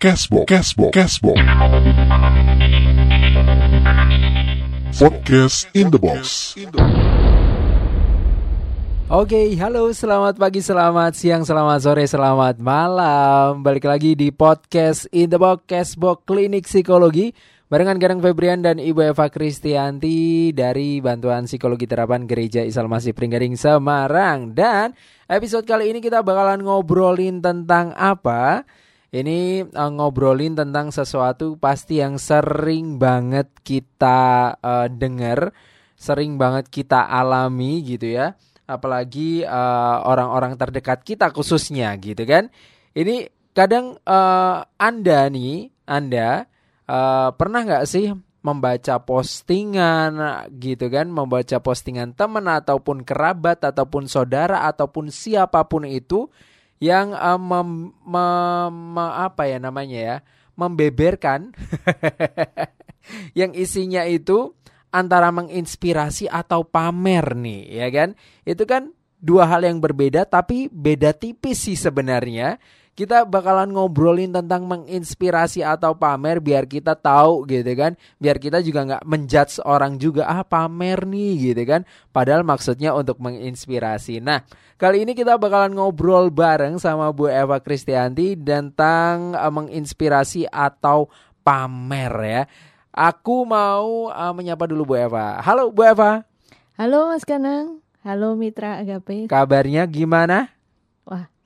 Cashbox, Cashbox, Cashbox. Podcast in the box. Oke, halo, selamat pagi, selamat siang, selamat sore, selamat malam. Balik lagi di podcast In the Box Cashbox Klinik Psikologi barengan Garang Febrian dan Ibu Eva Kristianti dari Bantuan Psikologi Terapan Gereja Isal Masih Pringgaring Semarang. Dan episode kali ini kita bakalan ngobrolin tentang apa? Ini uh, ngobrolin tentang sesuatu pasti yang sering banget kita uh, dengar, sering banget kita alami gitu ya. Apalagi uh, orang-orang terdekat kita khususnya gitu kan. Ini kadang uh, Anda nih, Anda uh, pernah nggak sih membaca postingan gitu kan, membaca postingan teman ataupun kerabat ataupun saudara ataupun siapa pun itu yang uh, mem, mem, apa ya namanya ya membeberkan yang isinya itu antara menginspirasi atau pamer nih ya kan? Itu kan dua hal yang berbeda tapi beda tipis sih sebenarnya kita bakalan ngobrolin tentang menginspirasi atau pamer biar kita tahu gitu kan. Biar kita juga nggak menjudge orang juga ah pamer nih gitu kan. Padahal maksudnya untuk menginspirasi. Nah kali ini kita bakalan ngobrol bareng sama Bu Eva Kristianti tentang uh, menginspirasi atau pamer ya. Aku mau uh, menyapa dulu Bu Eva. Halo Bu Eva. Halo Mas Kanang. Halo Mitra Agape. Kabarnya gimana? Wah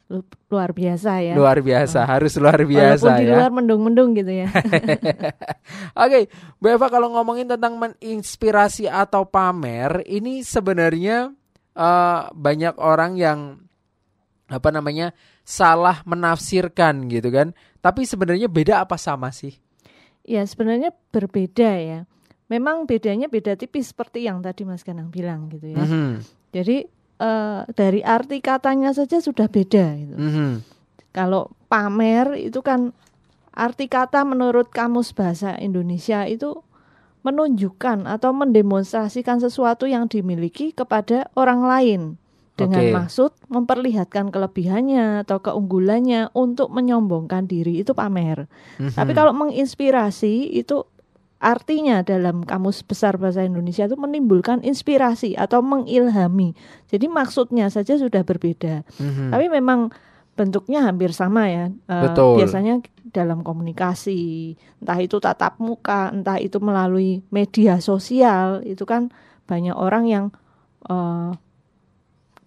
luar biasa ya. Luar biasa, oh. harus luar biasa Walaupun di ya. luar mendung-mendung gitu ya. Oke, okay, Bu Eva kalau ngomongin tentang menginspirasi atau pamer, ini sebenarnya uh, banyak orang yang apa namanya salah menafsirkan gitu kan. Tapi sebenarnya beda apa sama sih? Ya sebenarnya berbeda ya. Memang bedanya beda tipis seperti yang tadi Mas Kanang bilang gitu ya. Mm -hmm. Jadi uh, dari arti katanya saja sudah beda gitu. Mm -hmm. Kalau pamer itu kan arti kata menurut kamus bahasa Indonesia itu menunjukkan atau mendemonstrasikan sesuatu yang dimiliki kepada orang lain dengan okay. maksud memperlihatkan kelebihannya atau keunggulannya untuk menyombongkan diri itu pamer. Mm -hmm. Tapi kalau menginspirasi itu Artinya dalam kamus besar bahasa Indonesia itu menimbulkan inspirasi atau mengilhami. Jadi maksudnya saja sudah berbeda. Mm-hmm. Tapi memang bentuknya hampir sama ya. Uh, Betul. Biasanya dalam komunikasi, entah itu tatap muka, entah itu melalui media sosial, itu kan banyak orang yang uh,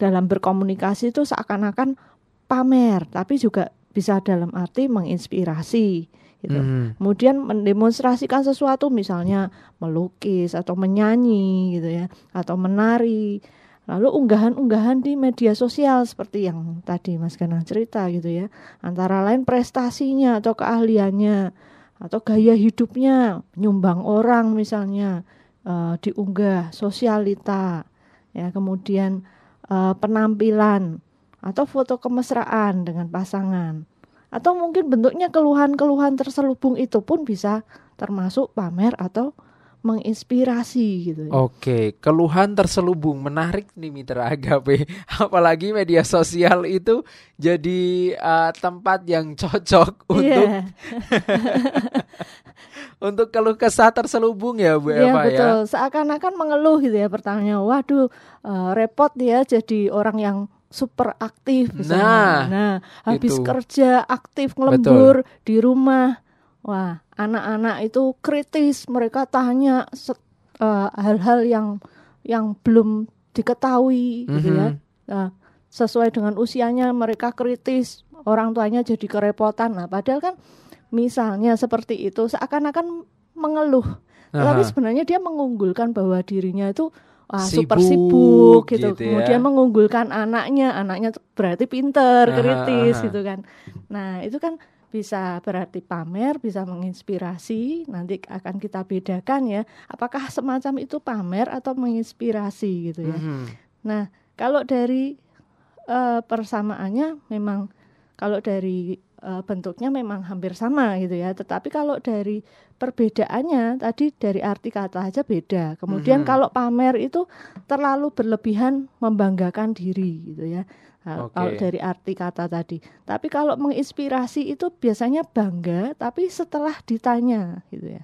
dalam berkomunikasi itu seakan-akan pamer, tapi juga bisa dalam arti menginspirasi gitu. Mm. Kemudian mendemonstrasikan sesuatu misalnya melukis atau menyanyi gitu ya atau menari. Lalu unggahan-unggahan di media sosial seperti yang tadi Mas Ganang cerita gitu ya. Antara lain prestasinya atau keahliannya atau gaya hidupnya, nyumbang orang misalnya uh, diunggah sosialita ya, kemudian uh, penampilan atau foto kemesraan dengan pasangan atau mungkin bentuknya keluhan-keluhan terselubung itu pun bisa termasuk pamer atau menginspirasi gitu. Ya. Oke, keluhan terselubung menarik nih Mitra Agape. Apalagi media sosial itu jadi uh, tempat yang cocok iya. untuk untuk keluh kesah terselubung ya Bu iya, Eva ya. betul. Seakan-akan mengeluh gitu ya pertanyaannya. Waduh, uh, repot ya jadi orang yang super aktif misalnya. Nah, nah habis itu. kerja aktif ngelembur Betul. di rumah. Wah, anak-anak itu kritis, mereka tanya uh, hal-hal yang yang belum diketahui mm -hmm. gitu ya. Nah, sesuai dengan usianya mereka kritis, orang tuanya jadi kerepotan. Nah, padahal kan misalnya seperti itu seakan-akan mengeluh. Tapi sebenarnya dia mengunggulkan bahwa dirinya itu Wah, sibuk, super sibuk gitu. gitu ya. Kemudian mengunggulkan anaknya, anaknya berarti pinter, kritis aha. gitu kan. Nah, itu kan bisa berarti pamer, bisa menginspirasi. Nanti akan kita bedakan ya, apakah semacam itu pamer atau menginspirasi gitu ya. Mm -hmm. Nah, kalau dari uh, persamaannya memang kalau dari uh, bentuknya memang hampir sama gitu ya. Tetapi kalau dari perbedaannya tadi dari arti kata aja beda. Kemudian mm -hmm. kalau pamer itu terlalu berlebihan membanggakan diri gitu ya. Okay. Kalau dari arti kata tadi. Tapi kalau menginspirasi itu biasanya bangga, tapi setelah ditanya, gitu ya.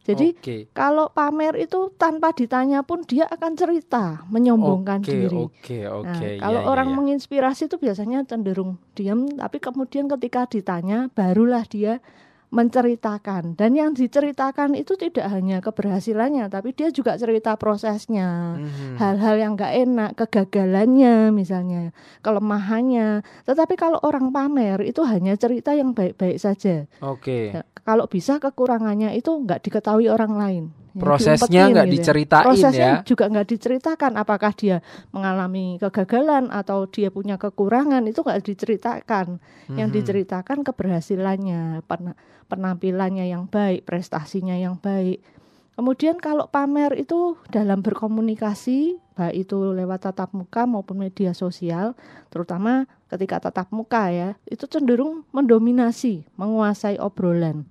Jadi okay. kalau pamer itu tanpa ditanya pun dia akan cerita, menyombongkan okay, diri. Okay, okay. Nah, kalau ya, orang ya, ya. menginspirasi itu biasanya cenderung diam, tapi kemudian ketika ditanya barulah dia menceritakan. Dan yang diceritakan itu tidak hanya keberhasilannya tapi dia juga cerita prosesnya. Mm-hmm. hal-hal yang gak enak kegagalannya misalnya kelemahannya. Tetapi kalau orang pamer itu hanya cerita yang baik-baik saja. Oke. Okay. ya, kalau bisa kekurangannya itu nggak diketahui orang lain prosesnya nggak gitu ya. diceritain prosesnya ya juga nggak diceritakan apakah dia mengalami kegagalan atau dia punya kekurangan itu nggak diceritakan mm-hmm. yang diceritakan keberhasilannya penampilannya yang baik, prestasinya yang baik. Kemudian kalau pamer itu dalam berkomunikasi, baik itu lewat tatap muka maupun media sosial, terutama ketika tatap muka ya, itu cenderung mendominasi, menguasai obrolan.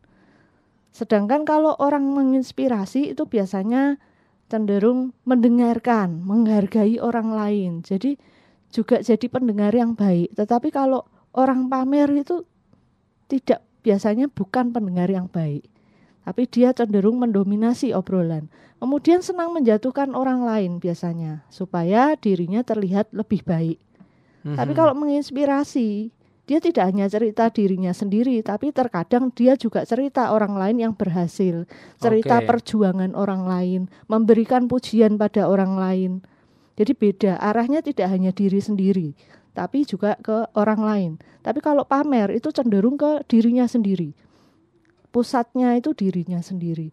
Sedangkan kalau orang menginspirasi itu biasanya cenderung mendengarkan, menghargai orang lain. Jadi juga jadi pendengar yang baik. Tetapi kalau orang pamer itu tidak biasanya bukan pendengar yang baik, tapi dia cenderung mendominasi obrolan. Kemudian senang menjatuhkan orang lain biasanya supaya dirinya terlihat lebih baik. Mm-hmm. Tapi kalau menginspirasi, dia tidak hanya cerita dirinya sendiri, tapi terkadang dia juga cerita orang lain yang berhasil, cerita okay. perjuangan orang lain, memberikan pujian pada orang lain. Jadi beda, arahnya tidak hanya diri sendiri, tapi juga ke orang lain. Tapi kalau pamer itu cenderung ke dirinya sendiri. Pusatnya itu dirinya sendiri.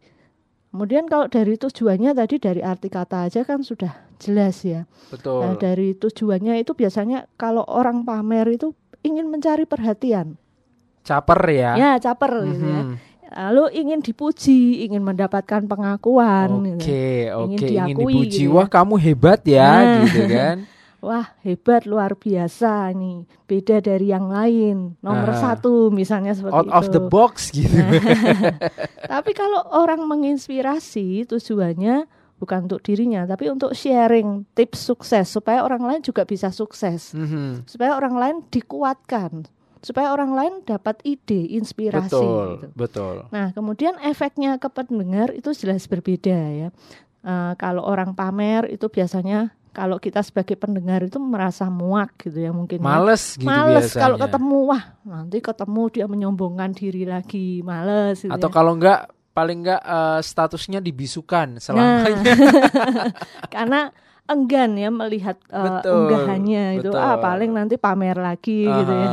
Kemudian kalau dari tujuannya tadi dari arti kata aja kan sudah jelas ya. Betul. Nah, dari tujuannya itu biasanya kalau orang pamer itu ingin mencari perhatian. Caper ya. Ya, caper mm -hmm. gitu ya. Mhm. Lalu ingin dipuji, ingin mendapatkan pengakuan. Oke, okay, gitu. oke, okay. ingin, ingin dipuji. Gitu ya. Wah, kamu hebat ya, nah. gitu kan. wah hebat luar biasa nih beda dari yang lain nomor uh, satu misalnya seperti out itu. of the box gitu nah, tapi kalau orang menginspirasi tujuannya bukan untuk dirinya tapi untuk sharing tips sukses supaya orang lain juga bisa sukses mm -hmm. supaya orang lain dikuatkan supaya orang lain dapat ide inspirasi betul gitu. betul nah kemudian efeknya ke pendengar itu jelas berbeda ya uh, kalau orang pamer itu biasanya kalau kita sebagai pendengar itu merasa muak gitu ya mungkin ya. males ya. gitu males kalau ketemu wah nanti ketemu dia menyombongkan diri lagi males gitu atau ya. kalau enggak paling enggak uh, statusnya dibisukan selamanya nah, karena enggan ya melihat uh, betul, unggahannya itu ah paling nanti pamer lagi Aha. gitu ya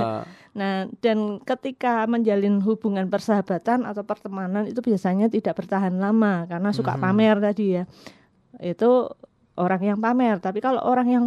Nah, dan ketika menjalin hubungan persahabatan atau pertemanan itu biasanya tidak bertahan lama karena suka mm -hmm. pamer tadi ya. Itu orang yang pamer, tapi kalau orang yang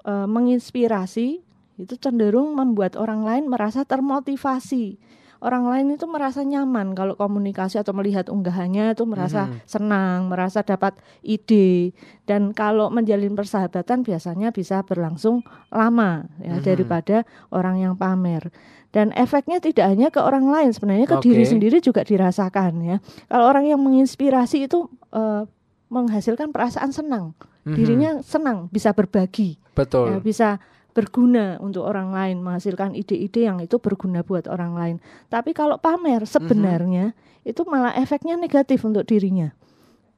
e, menginspirasi itu cenderung membuat orang lain merasa termotivasi. Orang lain itu merasa nyaman kalau komunikasi atau melihat unggahannya itu merasa hmm. senang, merasa dapat ide dan kalau menjalin persahabatan biasanya bisa berlangsung lama ya hmm. daripada orang yang pamer. Dan efeknya tidak hanya ke orang lain, sebenarnya ke okay. diri sendiri juga dirasakan ya. Kalau orang yang menginspirasi itu uh, menghasilkan perasaan senang hmm dirinya senang bisa berbagi, betul, ya, bisa berguna untuk orang lain, menghasilkan ide-ide yang itu berguna buat orang lain. Tapi kalau pamer sebenarnya mm-hmm. itu malah efeknya negatif untuk dirinya.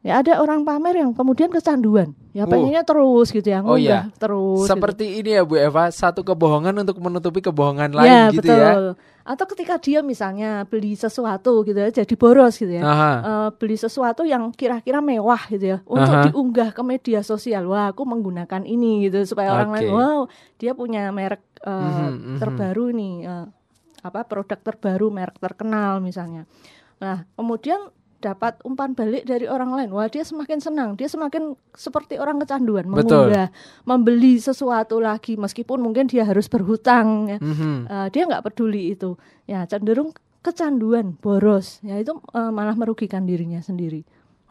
Ya ada orang pamer yang kemudian kecanduan, ya pengennya uh. terus gitu ya, oh, iya. terus. Gitu. Seperti gitu. ini ya Bu Eva, satu kebohongan untuk menutupi kebohongan lain ya, gitu ya. betul. ya. Atau ketika dia misalnya beli sesuatu gitu ya, jadi boros gitu ya, uh, beli sesuatu yang kira-kira mewah gitu ya, untuk Aha. diunggah ke media sosial. Wah, aku menggunakan ini gitu supaya okay. orang lain, wow, dia punya merek uh, mm -hmm, terbaru nih, uh, apa produk terbaru, merek terkenal misalnya. Nah, kemudian dapat umpan balik dari orang lain, wah dia semakin senang, dia semakin seperti orang kecanduan, mengunggah, membeli sesuatu lagi, meskipun mungkin dia harus berhutang, ya. Mm-hmm. Uh, dia nggak peduli itu, ya cenderung kecanduan, boros, ya itu uh, malah merugikan dirinya sendiri.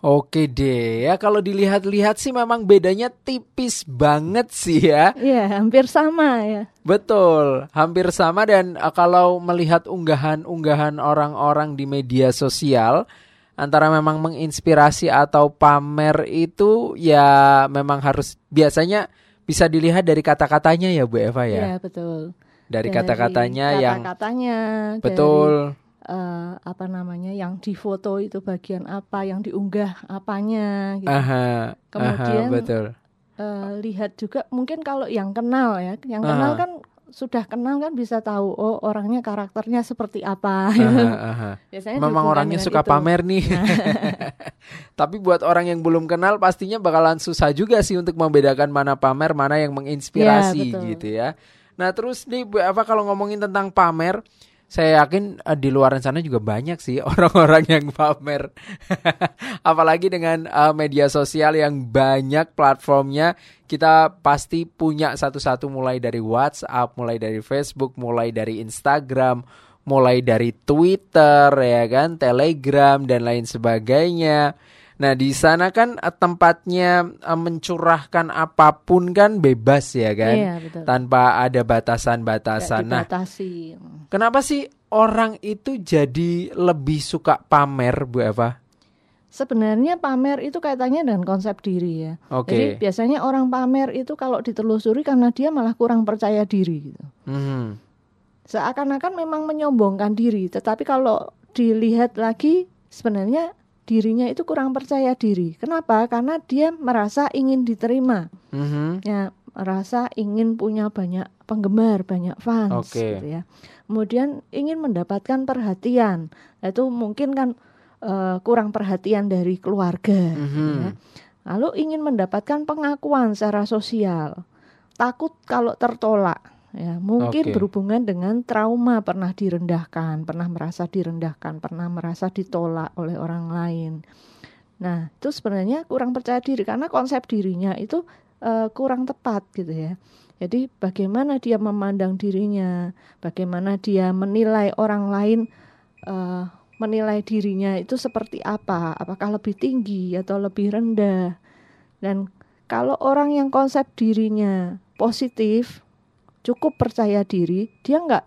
Oke deh, ya kalau dilihat-lihat sih memang bedanya tipis banget sih ya. Iya, hampir sama ya. Betul, hampir sama dan uh, kalau melihat unggahan-unggahan orang-orang di media sosial, antara memang menginspirasi atau pamer itu ya memang harus biasanya bisa dilihat dari kata-katanya ya Bu Eva ya. Iya betul. Dari kata-katanya yang kata-katanya betul. Dari, uh, apa namanya yang difoto itu bagian apa, yang diunggah apanya. Gitu. Aha, Kemudian aha, betul. Uh, lihat juga mungkin kalau yang kenal ya, yang kenal kan sudah kenal kan bisa tahu oh orangnya karakternya seperti apa. Aha, aha. Biasanya memang orangnya suka itu. pamer nih. Tapi buat orang yang belum kenal pastinya bakalan susah juga sih untuk membedakan mana pamer mana yang menginspirasi ya, gitu ya. Nah terus nih Bu Eva kalau ngomongin tentang pamer, saya yakin uh, di luar sana juga banyak sih orang-orang yang pamer. Apalagi dengan uh, media sosial yang banyak platformnya, kita pasti punya satu-satu mulai dari WhatsApp, mulai dari Facebook, mulai dari Instagram, mulai dari Twitter ya kan, Telegram dan lain sebagainya. Nah, di sana kan eh, tempatnya uh, mencurahkan apa pun kan bebas ya kan? Iya, betul. Tanpa ada batasan-batasan. Nah, kenapa sih orang itu jadi lebih suka pamer, Bu Eva? Sebenarnya pamer itu kaitannya dengan konsep diri ya. Okay. Jadi biasanya orang pamer itu kalau ditelusuri karena dia malah kurang percaya diri gitu. Mm-hmm. Seakan-akan memang menyombongkan diri, tetapi kalau dilihat lagi sebenarnya dirinya itu kurang percaya diri. Kenapa? Karena dia merasa ingin diterima. Mm-hmm. Ya, merasa ingin punya banyak penggemar, banyak fans okay. gitu ya. Kemudian ingin mendapatkan perhatian. Itu mungkin kan uh, kurang perhatian dari keluarga mm-hmm. ya. Lalu ingin mendapatkan pengakuan secara sosial. Takut kalau tertolak ya mungkin okay. berhubungan dengan trauma pernah direndahkan pernah merasa direndahkan pernah merasa ditolak oleh orang lain. Nah itu sebenarnya kurang percaya diri karena konsep dirinya itu uh, kurang tepat gitu ya. Jadi bagaimana dia memandang dirinya bagaimana dia menilai orang lain uh, menilai dirinya itu seperti apa? Apakah lebih tinggi atau lebih rendah? Dan kalau orang yang konsep dirinya positif cukup percaya diri, dia nggak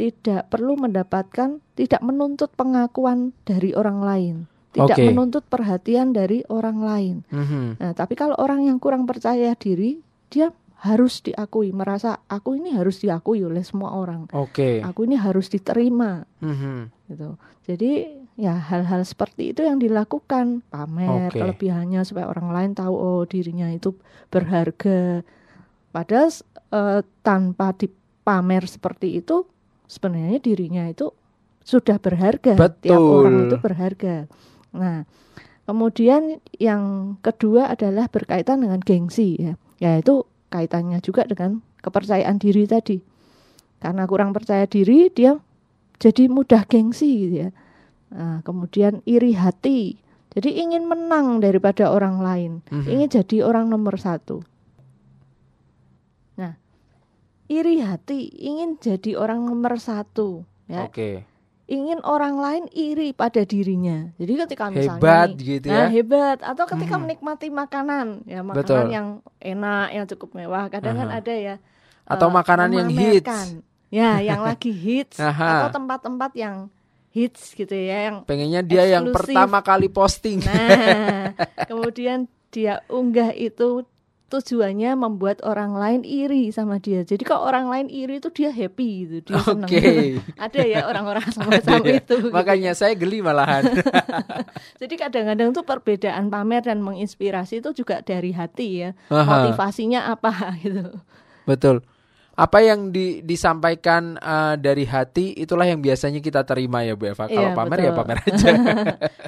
tidak perlu mendapatkan, tidak menuntut pengakuan dari orang lain, tidak okay. menuntut perhatian dari orang lain. Mm-hmm. Nah, tapi kalau orang yang kurang percaya diri, dia harus diakui, merasa aku ini harus diakui oleh semua orang. Oke. Okay. Aku ini harus diterima. Mm-hmm. Gitu. Jadi ya hal-hal seperti itu yang dilakukan, pamer okay. kelebihannya supaya orang lain tahu oh dirinya itu berharga. Padahal uh, tanpa dipamer seperti itu sebenarnya dirinya itu sudah berharga. Betul. tiap orang itu berharga. Nah kemudian yang kedua adalah berkaitan dengan gengsi ya. Yaitu kaitannya juga dengan kepercayaan diri tadi. Karena kurang percaya diri dia jadi mudah gengsi gitu ya. Nah, kemudian iri hati. Jadi ingin menang daripada orang lain. Mm -hmm. ingin jadi orang nomor satu iri hati, ingin jadi orang nomor satu. Ya. Oke. Okay. Ingin orang lain iri pada dirinya. Jadi ketika misalnya hebat gitu ya. Nah, hebat atau ketika hmm. menikmati makanan, ya makanan Betul. yang enak, yang cukup mewah. Kadang uh -huh. kan ada ya atau uh, makanan yang hits. Ya, yang lagi hits atau tempat-tempat yang hits gitu ya yang pengennya dia eksklusif. yang pertama kali posting. Nah, kemudian dia unggah itu tujuannya membuat orang lain iri sama dia. Jadi kalau orang lain iri itu dia happy gitu, dia senang. Okay. Ada ya orang-orang sama sama ya. itu. Makanya gitu. saya geli malahan. Jadi kadang-kadang tuh perbedaan pamer dan menginspirasi itu juga dari hati ya. Aha. Motivasinya apa gitu. Betul apa yang di, disampaikan uh, dari hati itulah yang biasanya kita terima ya Bu Eva. Kalau iya, pamer ya betul. ya pamer aja.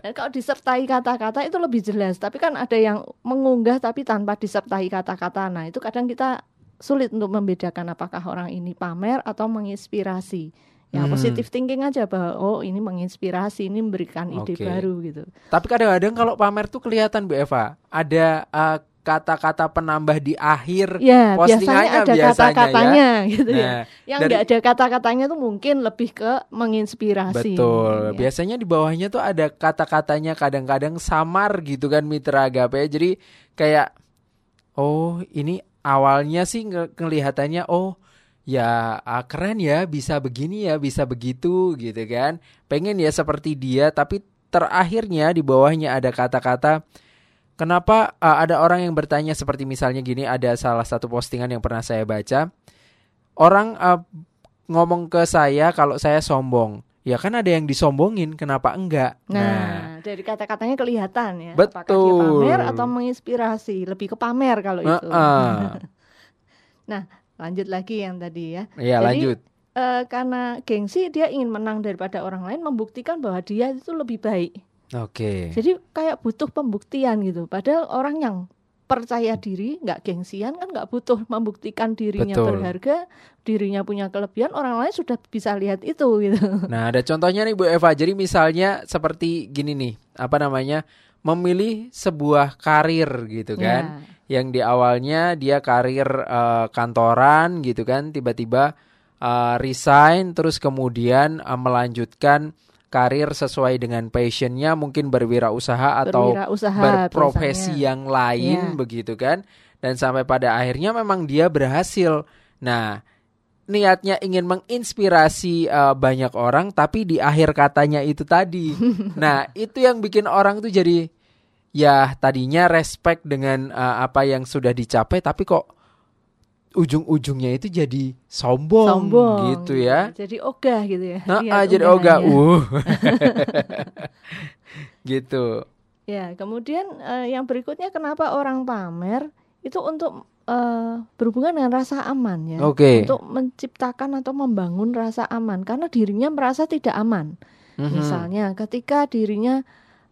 Dan kalau disertai kata-kata itu lebih jelas. Tapi kan ada yang mengunggah tapi tanpa disertai kata-kata. Nah itu kadang kita sulit untuk membedakan apakah orang ini pamer atau menginspirasi. Ya hmm. positif thinking aja bahwa oh ini menginspirasi, ini memberikan ide okay. baru gitu. Tapi kadang-kadang kalau pamer tuh kelihatan Bu Eva, ada uh, kata-kata penambah di akhir ya, postingannya biasanya ada kata-katanya ya. gitu ya. nah, ya. Yang enggak ada kata-katanya tuh mungkin lebih ke menginspirasi. Betul. Ya. Biasanya di bawahnya tuh ada kata-katanya kadang-kadang samar gitu kan mitra agape. Jadi kayak oh, ini awalnya sih ng ngelihatannya oh ya ah, keren ya bisa begini ya bisa begitu gitu kan. Pengen ya seperti dia tapi terakhirnya di bawahnya ada kata-kata kenapa uh, ada orang yang bertanya seperti misalnya gini ada salah satu postingan yang pernah saya baca. Orang uh, ngomong ke saya kalau saya sombong. Ya kan ada yang disombongin kenapa enggak? Nah, nah. dari kata-katanya kelihatan ya. Betul apakah dia pamer atau menginspirasi? Lebih ke pamer kalau itu. Uh, uh. nah lanjut lagi yang tadi ya. Iya lanjut. uh, karena gengsi dia ingin menang daripada orang lain membuktikan bahwa dia itu lebih baik. Oke. Okay. Jadi kayak butuh pembuktian gitu. Padahal orang yang percaya diri, nggak gengsian kan nggak butuh membuktikan dirinya Betul. berharga, dirinya punya kelebihan, orang lain sudah bisa lihat itu gitu. Nah, ada contohnya nih Bu Eva. Jadi misalnya seperti gini nih, apa namanya? memilih sebuah karir gitu kan. Ya. Yang di awalnya dia karir uh, kantoran gitu kan, tiba-tiba uh, resign terus kemudian uh, melanjutkan karir sesuai dengan passionnya mungkin berwirausaha atau berwirausaha, berprofesi biasanya. yang lain yeah. begitu kan dan sampai pada akhirnya memang dia berhasil nah niatnya ingin menginspirasi uh, banyak orang tapi di akhir katanya itu tadi nah itu yang bikin orang tuh jadi ya tadinya respect dengan uh, apa yang sudah dicapai tapi kok ujung-ujungnya itu jadi sombong, sombong gitu ya. Jadi ogah gitu ya. Nah, ah, jadi ogah. Uh. gitu. Ya, kemudian uh, yang berikutnya kenapa orang pamer itu untuk uh, berhubungan dengan rasa aman ya. Okay. Untuk menciptakan atau membangun rasa aman karena dirinya merasa tidak aman. Mm -hmm. Misalnya ketika dirinya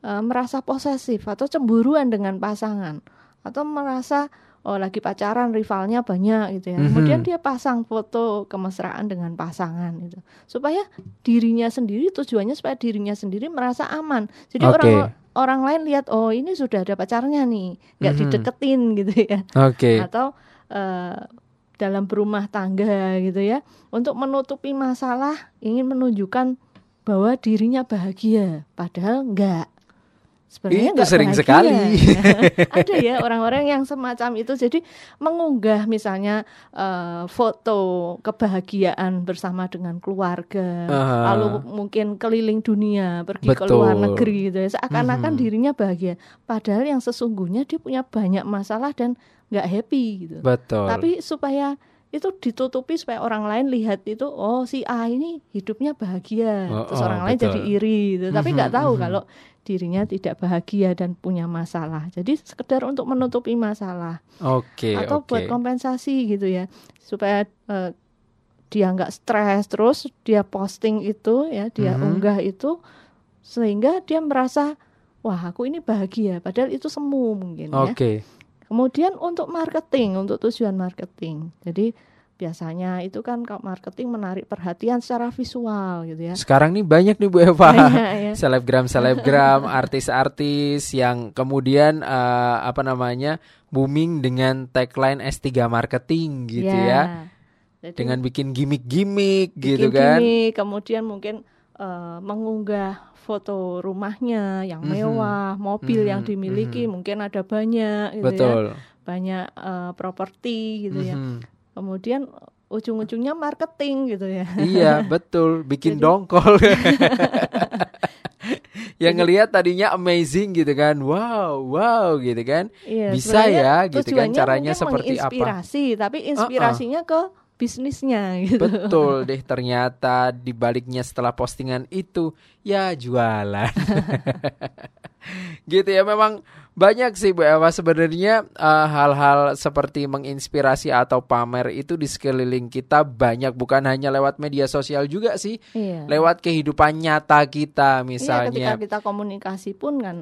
uh, merasa posesif atau cemburuan dengan pasangan atau merasa oh lagi pacaran rivalnya banyak gitu ya. Mm-hmm. Kemudian dia pasang foto kemesraan dengan pasangan itu. Supaya dirinya sendiri tujuannya supaya dirinya sendiri merasa aman. Jadi okay. orang orang lain lihat oh ini sudah ada pacarnya nih, nggak mm-hmm. dideketin gitu ya. Okay. Atau uh, dalam berumah tangga gitu ya. Untuk menutupi masalah ingin menunjukkan bahwa dirinya bahagia padahal enggak sebenarnya itu sering bahagia. sekali. Ada ya orang-orang yang semacam itu. Jadi mengunggah misalnya uh, foto kebahagiaan bersama dengan keluarga uh, lalu mungkin keliling dunia pergi betul. ke luar negeri gitu ya. Seakan-akan hmm. dirinya bahagia. Padahal yang sesungguhnya dia punya banyak masalah dan nggak happy gitu. Betul. Tapi supaya itu ditutupi supaya orang lain lihat itu oh si A ini hidupnya bahagia oh, terus oh, orang betul. lain jadi iri gitu. tapi nggak tahu kalau dirinya tidak bahagia dan punya masalah. Jadi sekedar untuk menutupi masalah. Oke. Okay, atau okay. buat kompensasi gitu ya, supaya uh, dia nggak stres terus dia posting itu ya, dia mm -hmm. unggah itu sehingga dia merasa wah aku ini bahagia. Padahal itu semu mungkin okay. ya. Kemudian untuk marketing, untuk tujuan marketing. Jadi biasanya itu kan kalau marketing menarik perhatian secara visual gitu ya. Sekarang nih banyak nih Bu Eva, ya. selebgram selebgram, artis-artis yang kemudian uh, apa namanya booming dengan tagline S3 marketing gitu ya. ya. Jadi, dengan bikin gimmick-gimmick gitu kan. Gimmick, kemudian mungkin uh, mengunggah foto rumahnya yang mhm. mewah, mm -hmm. mobil mm -hmm. yang dimiliki mm -hmm. mungkin ada banyak gitu ya. Betul. ya. Banyak uh, properti gitu mm -hmm. ya mhm kemudian ujung-ujungnya marketing gitu ya. Iya, betul, bikin Jadi, dongkol. yang ngelihat tadinya amazing gitu kan. Wow, wow gitu kan. Iya, Bisa ya gitu kan caranya seperti apa. Inspirasi, tapi inspirasinya uh -uh. ke bisnisnya gitu. Betul deh ternyata di baliknya setelah postingan itu ya jualan. gitu ya memang banyak sih Bu Eva sebenarnya uh, hal-hal seperti menginspirasi atau pamer itu di sekeliling kita banyak bukan hanya lewat media sosial juga sih. Iya. Lewat kehidupan nyata kita misalnya. Iya, ketika kita komunikasi pun kan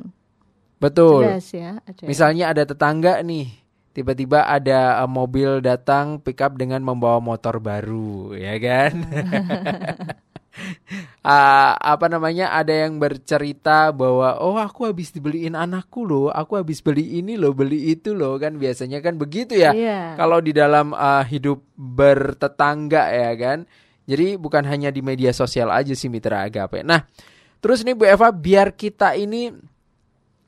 Betul. Jelas ya. Misalnya ada tetangga nih tiba-tiba ada uh, mobil datang pickup dengan membawa motor baru, ya kan? uh, apa namanya? Ada yang bercerita bahwa oh aku habis dibeliin anakku loh, aku habis beli ini loh, beli itu loh kan biasanya kan begitu ya. Yeah. Kalau di dalam uh, hidup bertetangga ya kan. Jadi bukan hanya di media sosial aja sih mitra agape. Nah, terus nih Bu Eva biar kita ini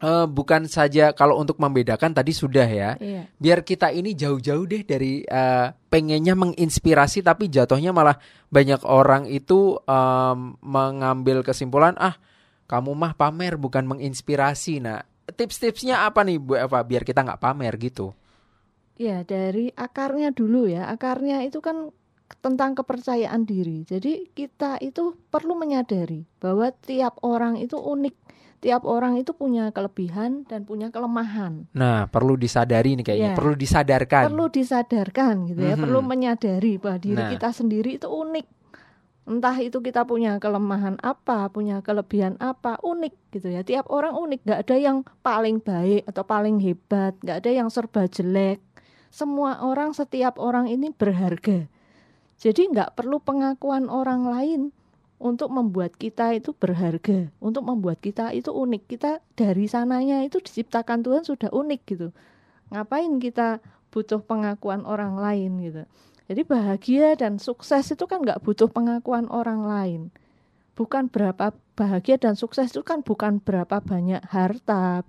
uh, bukan saja kalau untuk membedakan tadi sudah ya. Iya. Biar kita ini jauh-jauh deh dari uh, pengennya menginspirasi tapi jatuhnya malah banyak orang itu um, mengambil kesimpulan ah kamu mah pamer bukan menginspirasi. Nah, tips-tipsnya apa nih Bu Eva biar kita nggak pamer gitu? Ya dari akarnya dulu ya. Akarnya itu kan tentang kepercayaan diri. Jadi kita itu perlu menyadari bahwa tiap orang itu unik. Tiap orang itu punya kelebihan dan punya kelemahan. Nah, perlu disadari nih kayaknya, Ya. perlu disadarkan. Perlu disadarkan gitu ya. Mhm. Perlu menyadari bahwa diri Nah. kita sendiri itu unik. Entah itu kita punya kelemahan apa, punya kelebihan apa, unik gitu ya. Tiap orang unik, nggak ada yang paling baik atau paling hebat, nggak ada yang serba jelek. Semua orang, setiap orang ini berharga. Jadi nggak perlu pengakuan orang lain untuk membuat kita itu berharga, untuk membuat kita itu unik. Kita dari sananya itu diciptakan Tuhan sudah unik gitu. Ngapain kita butuh pengakuan orang lain gitu. Jadi bahagia dan sukses itu kan nggak butuh pengakuan orang lain. Bukan berapa bahagia dan sukses itu kan bukan berapa banyak harta,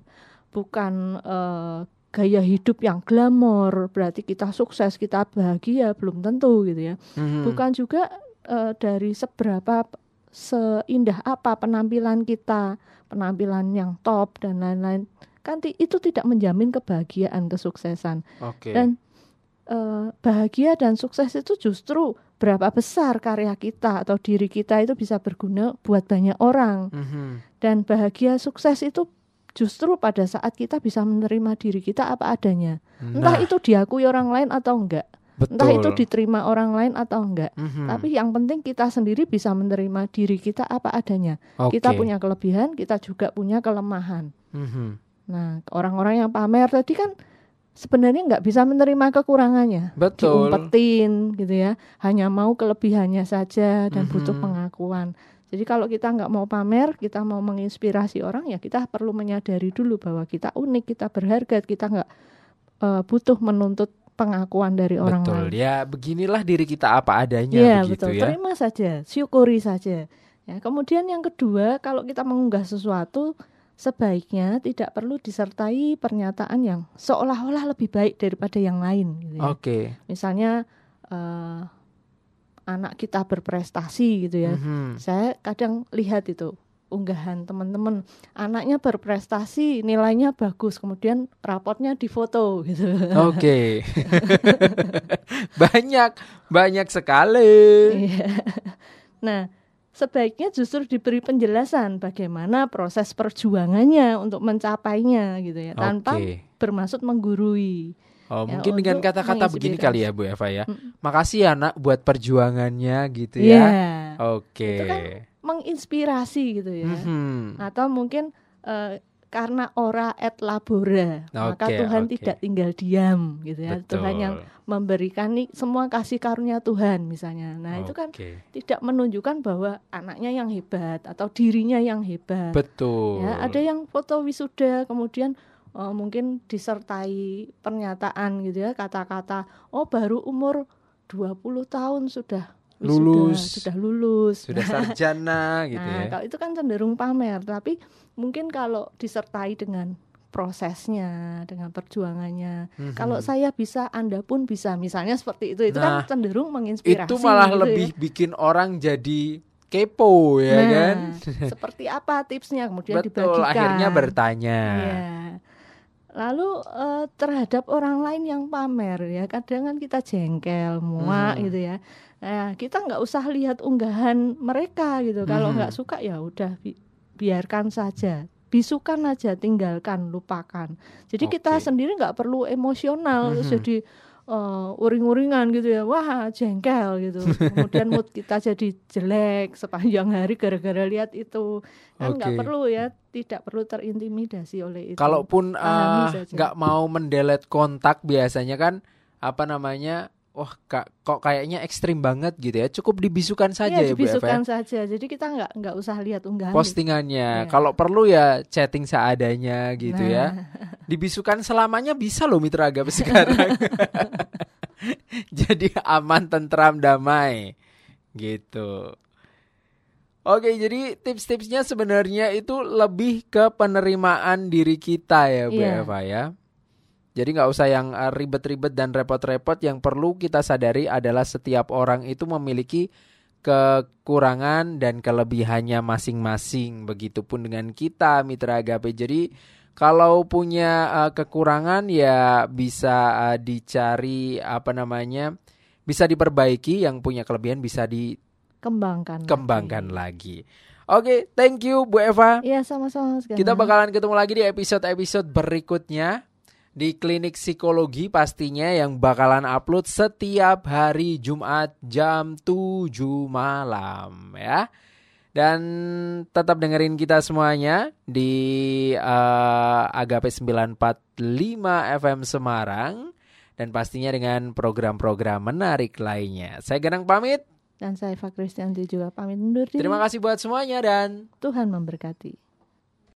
bukan eh, gaya hidup yang glamor, berarti kita sukses, kita bahagia, belum tentu gitu ya. Mhm. Bukan juga eh, dari seberapa seindah apa penampilan kita, penampilan yang top dan lain-lain. Kan itu tidak menjamin kebahagiaan, kesuksesan. Oke. Dan eh, bahagia dan sukses itu justru berapa besar karya kita atau diri kita itu bisa berguna buat banyak orang. Mhm. Dan bahagia sukses itu justru pada saat kita bisa menerima diri kita apa adanya. Entah Nah, itu diakui orang lain atau enggak. Betul. Entah itu diterima orang lain atau enggak. Mhm. Tapi yang penting kita sendiri bisa menerima diri kita apa adanya. Oke. Kita punya kelebihan, kita juga punya kelemahan. Mhm. Nah, orang-orang yang pamer tadi kan sebenarnya nggak bisa menerima kekurangannya. Betul. Diumpetin gitu ya. Hanya mau kelebihannya saja dan butuh Mhm. pengakuan. Jadi kalau kita nggak mau pamer, kita mau menginspirasi orang ya kita perlu menyadari dulu bahwa kita unik, kita berharga, kita nggak eh, butuh menuntut pengakuan dari orang betul. lain. Ya, beginilah diri kita apa adanya Iya begitu betul, ya. terima saja, syukuri saja. Ya, kemudian yang kedua, kalau kita mengunggah sesuatu, sebaiknya tidak perlu disertai pernyataan yang seolah-olah lebih baik daripada yang lain. Gitu ya. Oke. Misalnya eh, anak kita berprestasi gitu ya, Mhm. saya kadang lihat itu unggahan teman-teman anaknya berprestasi nilainya bagus kemudian rapotnya difoto gitu Oke. banyak, banyak sekali. Iya. Nah, sebaiknya justru diberi penjelasan bagaimana proses perjuangannya untuk mencapainya gitu ya, tanpa Oke. bermaksud menggurui. Oh, Ya, mungkin dengan kata-kata begini kali ya, Bu Eva ya. Makasih ya, Nak, buat perjuangannya gitu Iya. ya. Oke. Itu kan menginspirasi gitu ya. Mhm. Atau mungkin eh, karena ora et labora, maka Oke, Tuhan oke. tidak tinggal diam gitu ya. Tuhan yang Betul. memberikan nih semua kasih karunia Tuhan misalnya. Nah, itu kan tidak menunjukkan bahwa anaknya yang hebat atau dirinya yang hebat. Betul. Ya, ada yang foto wisuda kemudian eh, mungkin disertai pernyataan gitu ya, kata-kata oh baru umur 20 tahun sudah Lulus. sudah lulus. Sudah sarjana gitu Nah, ya. kalau itu kan cenderung pamer, tapi mungkin kalau disertai dengan prosesnya, dengan perjuangannya. Mhm. Kalau saya bisa, Anda pun bisa. Misalnya seperti itu. Itu Nah, kan cenderung menginspirasi. itu malah gitu ya. lebih bikin orang jadi kepo ya Nah, kan. seperti apa tipsnya kemudian Betul, dibagikan. akhirnya bertanya. Iya. Lalu eh, terhadap orang lain yang pamer ya, kadang kan kita jengkel, muak Mhm. gitu ya. Nah, kita nggak usah lihat unggahan mereka gitu. Kalau nggak suka ya udah bi- biarkan saja. Bisukan aja, tinggalkan, lupakan. Jadi kita Oke. sendiri nggak perlu emosional terus Mhm. jadi eh, uring-uringan gitu ya. Wah, jengkel gitu. Kemudian mood kita jadi jelek sepanjang hari gara-gara lihat itu. Kan nggak Oke. perlu ya, tidak perlu terintimidasi oleh itu. Kalaupun eh, nggak mau mendelete kontak biasanya kan apa namanya? Wah, kak, kok kayaknya ekstrim banget gitu ya. Cukup dibisukan saja Iya, ya Bu Eva. ya. dibisukan saja. Jadi kita nggak nggak usah lihat unggahan. Postingannya. Iya. Kalau perlu ya chatting seadanya gitu ya. Nah, Dibisukan selamanya bisa loh Mitra Agap sekarang. jadi aman, tentram, damai. Gitu. Oke, jadi tips-tipsnya sebenarnya itu lebih ke penerimaan diri kita ya, Bu Iya. Eva ya. Jadi nggak usah yang eh, ribet-ribet dan repot-repot. Yang perlu kita sadari adalah setiap orang itu memiliki kekurangan dan kelebihannya masing-masing. Begitupun dengan kita Mitra Agape. Jadi kalau punya uh, kekurangan ya bisa uh, dicari apa namanya? bisa diperbaiki, yang punya kelebihan bisa dikembangkan kembangkan lagi. lagi. Oke, okay, thank you Bu Eva. Iya, sama-sama. Kita bakalan ketemu lagi di episode-episode berikutnya di klinik psikologi pastinya yang bakalan upload setiap hari Jumat jam 7 malam ya. Dan tetap dengerin kita semuanya di uh, Agape 945 FM Semarang dan pastinya dengan program-program menarik lainnya. Saya Ganang pamit dan saya Eva Kristianti juga pamit undur diri. Terima kasih buat semuanya dan Tuhan memberkati.